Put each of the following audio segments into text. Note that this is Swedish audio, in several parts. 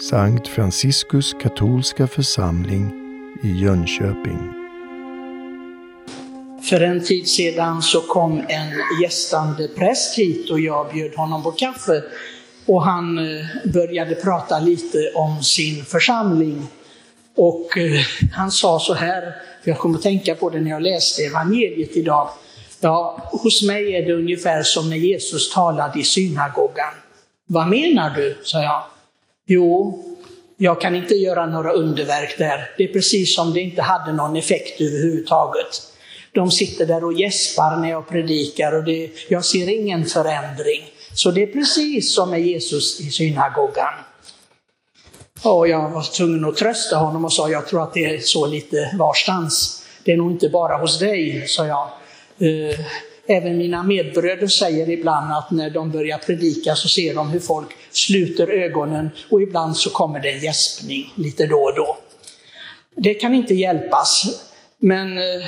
Sankt Franciskus katolska församling i Jönköping. För en tid sedan så kom en gästande präst hit och jag bjöd honom på kaffe. Och han eh, började prata lite om sin församling. Och eh, han sa så här, för jag kom att tänka på det när jag läste evangeliet idag. Ja, hos mig är det ungefär som när Jesus talade i synagogan. Vad menar du? sa jag. Jo, jag kan inte göra några underverk där. Det är precis som det inte hade någon effekt överhuvudtaget. De sitter där och gäspar när jag predikar och det, jag ser ingen förändring. Så det är precis som med Jesus i synagogan. Och jag var tvungen att trösta honom och sa, jag tror att det är så lite varstans. Det är nog inte bara hos dig, sa jag. Eh, Även mina medbröder säger ibland att när de börjar predika så ser de hur folk sluter ögonen och ibland så kommer det en gäspning lite då och då. Det kan inte hjälpas, men eh,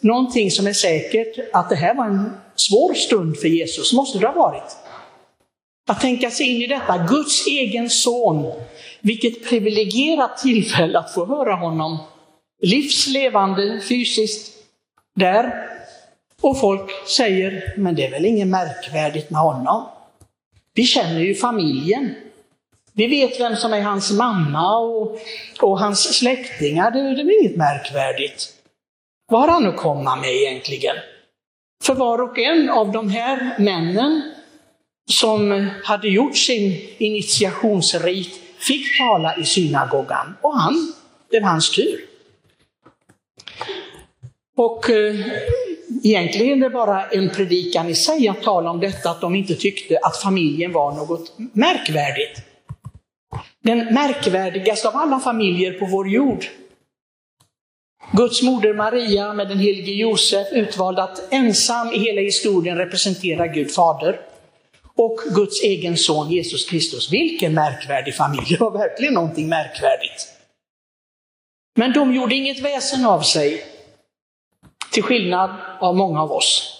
någonting som är säkert, att det här var en svår stund för Jesus, måste det ha varit. Att tänka sig in i detta, Guds egen son, vilket privilegierat tillfälle att få höra honom livslevande fysiskt där och folk säger, men det är väl inget märkvärdigt med honom. Vi känner ju familjen. Vi vet vem som är hans mamma och, och hans släktingar. Det, det är inget märkvärdigt. Vad har han att komma med egentligen? För var och en av de här männen som hade gjort sin initiationsrit fick tala i synagogan. Och han, det var hans tur. Och eh, Egentligen är det bara en predikan i sig att tala om detta, att de inte tyckte att familjen var något märkvärdigt. Den märkvärdigaste av alla familjer på vår jord. Guds moder Maria med den helige Josef utvald att ensam i hela historien representera Gud fader. Och Guds egen son Jesus Kristus. Vilken märkvärdig familj, det var verkligen någonting märkvärdigt. Men de gjorde inget väsen av sig. Till skillnad av många av oss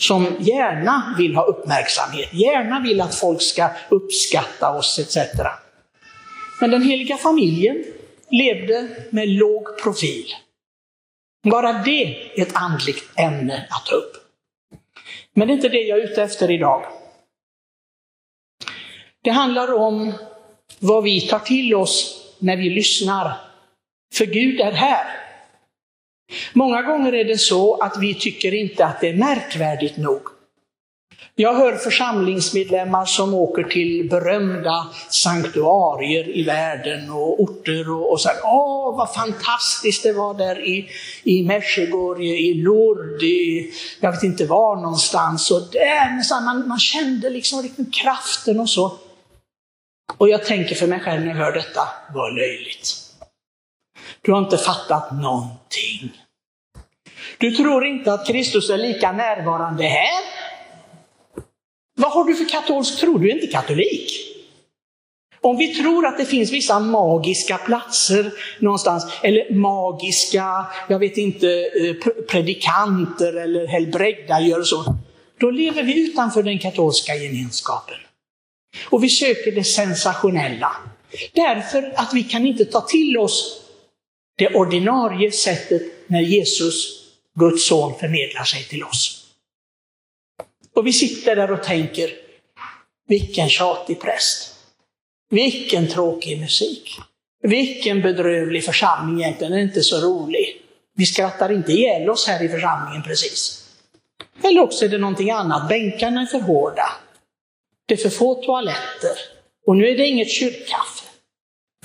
som gärna vill ha uppmärksamhet, gärna vill att folk ska uppskatta oss etc. Men den heliga familjen levde med låg profil. Bara det är ett andligt ämne att ta upp. Men det är inte det jag är ute efter idag. Det handlar om vad vi tar till oss när vi lyssnar. För Gud är här. Många gånger är det så att vi tycker inte att det är märkvärdigt nog. Jag hör församlingsmedlemmar som åker till berömda sanktuarier i världen och orter och, och säger åh vad fantastiskt det var där i, i Mesjegorje, i Lourdes, i, jag vet inte var någonstans. Och där, så man, man kände liksom, liksom kraften och så. Och jag tänker för mig själv när jag hör detta, vad löjligt. Du har inte fattat någonting. Du tror inte att Kristus är lika närvarande här? Vad har du för katolsk tro? Du är inte katolik. Om vi tror att det finns vissa magiska platser någonstans, eller magiska, jag vet inte, eh, predikanter eller helbrägdagörare så, då lever vi utanför den katolska gemenskapen. Och vi söker det sensationella. Därför att vi kan inte ta till oss det ordinarie sättet när Jesus Guds son förmedlar sig till oss. Och vi sitter där och tänker, vilken tjatig präst. Vilken tråkig musik. Vilken bedrövlig församling egentligen, den är inte så rolig. Vi skrattar inte ihjäl oss här i församlingen precis. Eller också är det någonting annat, bänkarna är för hårda. Det är för få toaletter. Och nu är det inget kyrkkaffe.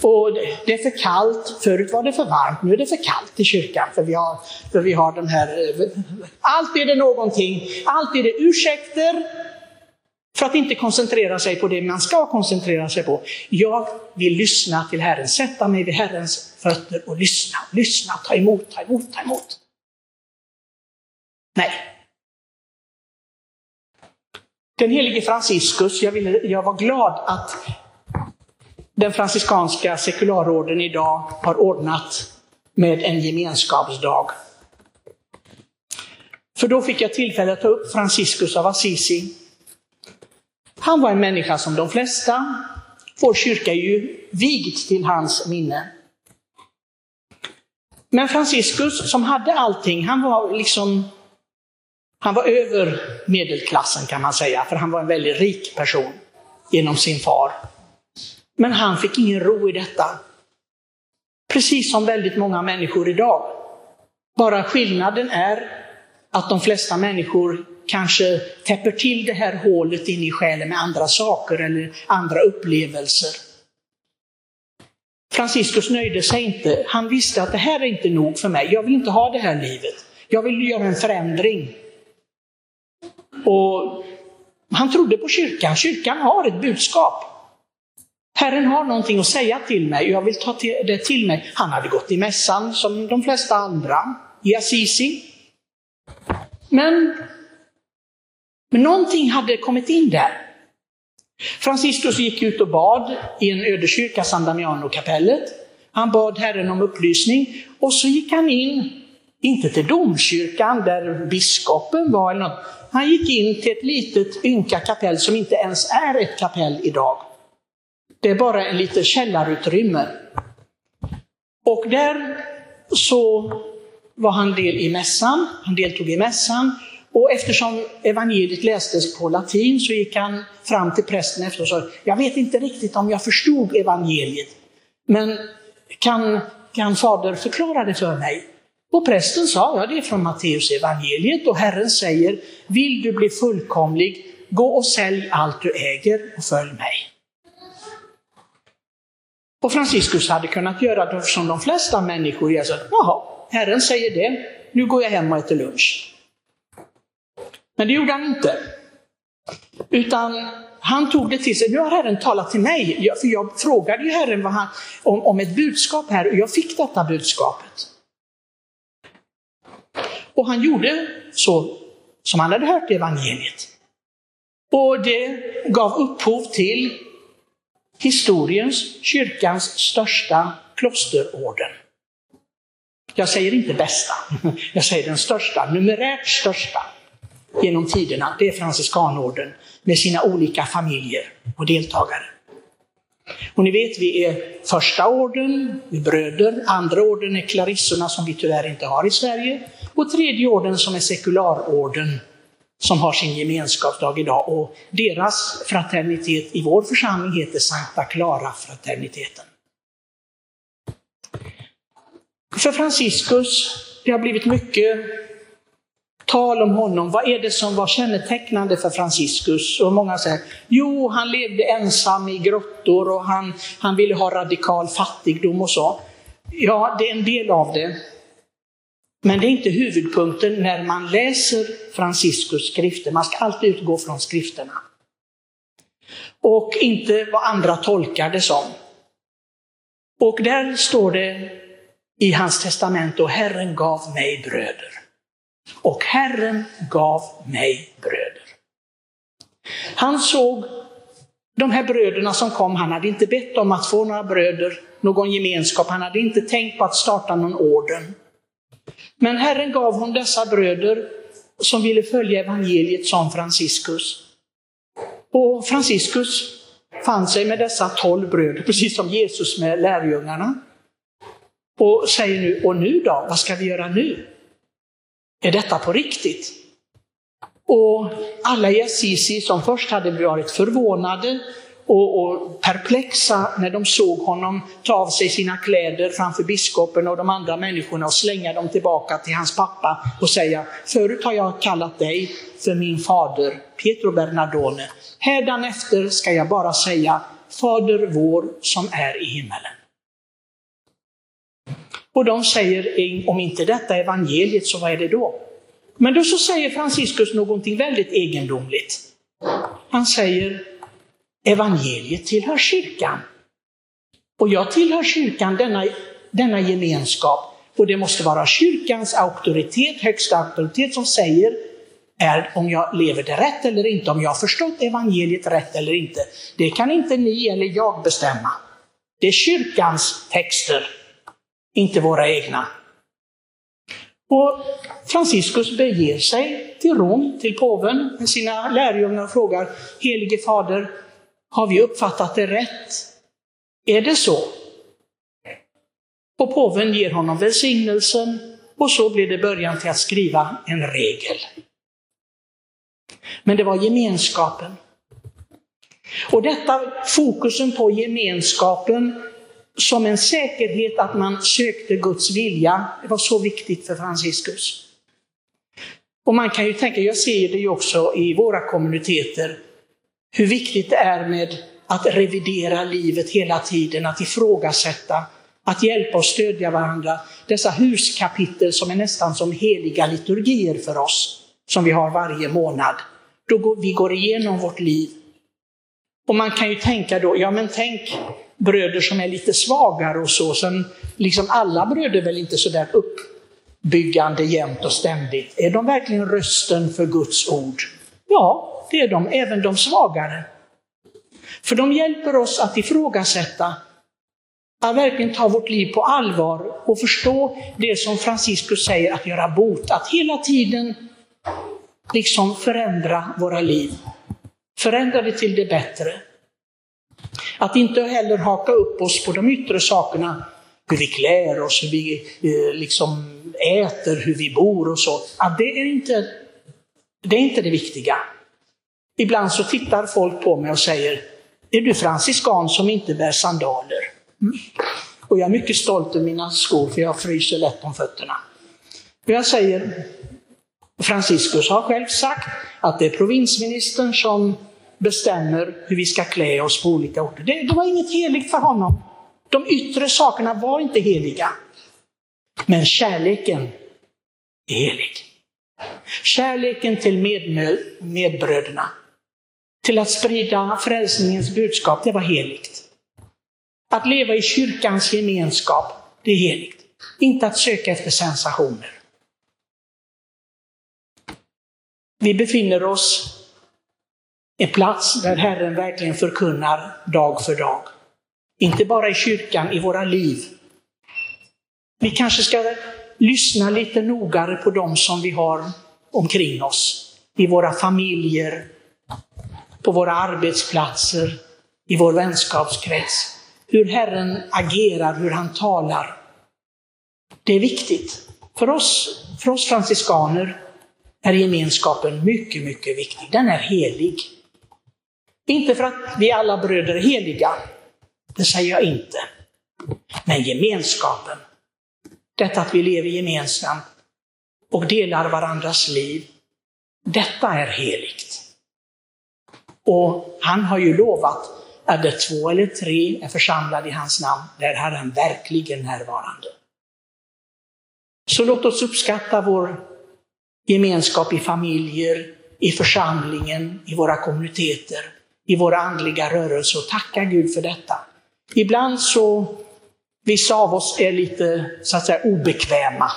Och det är för kallt, förut var det för varmt, nu är det för kallt i kyrkan för vi har, för vi har den här... Eh, alltid är det någonting, alltid är det ursäkter för att inte koncentrera sig på det man ska koncentrera sig på. Jag vill lyssna till Herren, sätta mig vid Herrens fötter och lyssna, lyssna, ta emot, ta emot, ta emot. Nej. Den helige Franciscus, jag, ville, jag var glad att den franciskanska sekularorden idag har ordnat med en gemenskapsdag. För då fick jag tillfälle att ta upp Franciscus av Assisi. Han var en människa som de flesta Vår kyrka är ju vigd till hans minne. Men Franciscus som hade allting, han var liksom han var över medelklassen kan man säga, för han var en väldigt rik person genom sin far. Men han fick ingen ro i detta. Precis som väldigt många människor idag. Bara skillnaden är att de flesta människor kanske täpper till det här hålet in i själen med andra saker eller andra upplevelser. Franciscus nöjde sig inte. Han visste att det här är inte nog för mig. Jag vill inte ha det här livet. Jag vill göra en förändring. Och han trodde på kyrkan. Kyrkan har ett budskap. Herren har någonting att säga till mig och jag vill ta det till mig. Han hade gått i mässan som de flesta andra i Assisi. Men, men någonting hade kommit in där. Franciscus gick ut och bad i en ödekyrka, San Damiano-kapellet. Han bad Herren om upplysning och så gick han in, inte till domkyrkan där biskopen var eller något. Han gick in till ett litet ynka kapell som inte ens är ett kapell idag. Det är bara en litet källarutrymme. Och där så var han del i mässan, han deltog i mässan och eftersom evangeliet lästes på latin så gick han fram till prästen efter och sa, jag vet inte riktigt om jag förstod evangeliet, men kan, kan fader förklara det för mig? Och prästen sa, ja det är från Matteus evangeliet och Herren säger, vill du bli fullkomlig, gå och sälj allt du äger och följ mig. Och Franciscus hade kunnat göra det som de flesta människor gör, jaha, Herren säger det, nu går jag hem och äter lunch. Men det gjorde han inte. Utan han tog det till sig. Nu har Herren talat till mig. För jag frågade ju Herren vad han, om, om ett budskap här och jag fick detta budskapet. Och han gjorde så som han hade hört i evangeliet. Och det gav upphov till historiens, kyrkans största klosterorden. Jag säger inte bästa, jag säger den största, numerärt största genom tiderna, det är franciskanorden med sina olika familjer och deltagare. Och ni vet, vi är första orden, vi är bröder, andra orden är klarissorna som vi tyvärr inte har i Sverige, och tredje orden som är sekularorden som har sin gemenskapsdag idag. Och deras fraternitet i vår församling heter Sankta Clara-fraterniteten. För Franciscus, det har blivit mycket tal om honom. Vad är det som var kännetecknande för Franciscus? Och många säger, jo, han levde ensam i grottor och han, han ville ha radikal fattigdom och så. Ja, det är en del av det. Men det är inte huvudpunkten när man läser Franciscus skrifter. Man ska alltid utgå från skrifterna. Och inte vad andra tolkar det som. Och där står det i hans testamente och Herren gav mig bröder. Och Herren gav mig bröder. Han såg de här bröderna som kom, han hade inte bett om att få några bröder, någon gemenskap, han hade inte tänkt på att starta någon orden. Men Herren gav hon dessa bröder som ville följa evangeliet som Franciscus. Och Franciscus fann sig med dessa tolv bröder, precis som Jesus med lärjungarna. Och säger nu, och nu då? Vad ska vi göra nu? Är detta på riktigt? Och alla i Assisi som först hade varit förvånade och, och, perplexa när de såg honom ta av sig sina kläder framför biskopen och de andra människorna och slänga dem tillbaka till hans pappa och säga, förut har jag kallat dig för min fader Pietro Bernardone. Hädanefter ska jag bara säga, Fader vår som är i himmelen. Och de säger, om inte detta är evangeliet, så vad är det då? Men då så säger Franciscus någonting väldigt egendomligt. Han säger, evangeliet tillhör kyrkan. Och jag tillhör kyrkan, denna, denna gemenskap. Och det måste vara kyrkans auktoritet, högsta auktoritet som säger är om jag lever det rätt eller inte, om jag har förstått evangeliet rätt eller inte. Det kan inte ni eller jag bestämma. Det är kyrkans texter, inte våra egna. Och Franciscus beger sig till Rom, till påven med sina lärjungar och frågar, Helige Fader, har vi uppfattat det rätt? är det så. Och påven ger honom välsignelsen och så blir det början till att skriva en regel. Men det var gemenskapen. Och detta fokusen på gemenskapen som en säkerhet att man sökte Guds vilja, det var så viktigt för Franciscus. Och man kan ju tänka, jag ser det ju också i våra kommuniteter, hur viktigt det är med att revidera livet hela tiden, att ifrågasätta, att hjälpa och stödja varandra. Dessa huskapitel som är nästan som heliga liturgier för oss, som vi har varje månad. Då vi går igenom vårt liv. Och man kan ju tänka då, ja men tänk bröder som är lite svagare och så, sen liksom alla bröder väl inte så där uppbyggande jämt och ständigt. Är de verkligen rösten för Guds ord? Ja, det är de, även de svagare. För de hjälper oss att ifrågasätta, att verkligen ta vårt liv på allvar och förstå det som Franciscus säger, att göra bot, att hela tiden liksom förändra våra liv. Förändra det till det bättre. Att inte heller haka upp oss på de yttre sakerna, hur vi klär oss, hur vi eh, liksom äter, hur vi bor och så. Att det, är inte, det är inte det viktiga. Ibland så tittar folk på mig och säger, är du franciskan som inte bär sandaler? Mm. Och jag är mycket stolt över mina skor, för jag fryser lätt om fötterna. Och jag säger, Franciscus har själv sagt att det är provinsministern som bestämmer hur vi ska klä oss på olika orter. Det, det var inget heligt för honom. De yttre sakerna var inte heliga. Men kärleken är helig. Kärleken till med, medbröderna, till att sprida frälsningens budskap, det var heligt. Att leva i kyrkans gemenskap, det är heligt. Inte att söka efter sensationer. Vi befinner oss en plats där Herren verkligen förkunnar dag för dag. Inte bara i kyrkan, i våra liv. Vi kanske ska lyssna lite nogare på dem som vi har omkring oss. I våra familjer, på våra arbetsplatser, i vår vänskapskrets. Hur Herren agerar, hur han talar. Det är viktigt. För oss, för oss franciskaner är gemenskapen mycket, mycket viktig. Den är helig. Inte för att vi alla bröder är heliga, det säger jag inte. Men gemenskapen, detta att vi lever gemensamt och delar varandras liv, detta är heligt. Och han har ju lovat att där två eller tre är församlade i hans namn, där är han verkligen närvarande. Så låt oss uppskatta vår gemenskap i familjer, i församlingen, i våra kommuniteter i våra andliga rörelser och tacka Gud för detta. Ibland så, vissa av oss är lite så att säga obekväma.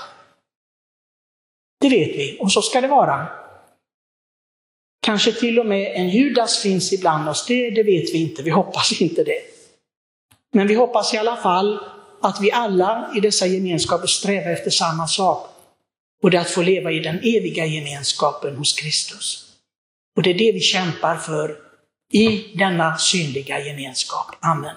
Det vet vi, och så ska det vara. Kanske till och med en Judas finns ibland oss, det, det vet vi inte, vi hoppas inte det. Men vi hoppas i alla fall att vi alla i dessa gemenskaper strävar efter samma sak. Och det är att få leva i den eviga gemenskapen hos Kristus. Och det är det vi kämpar för i denna synliga gemenskap. Amen.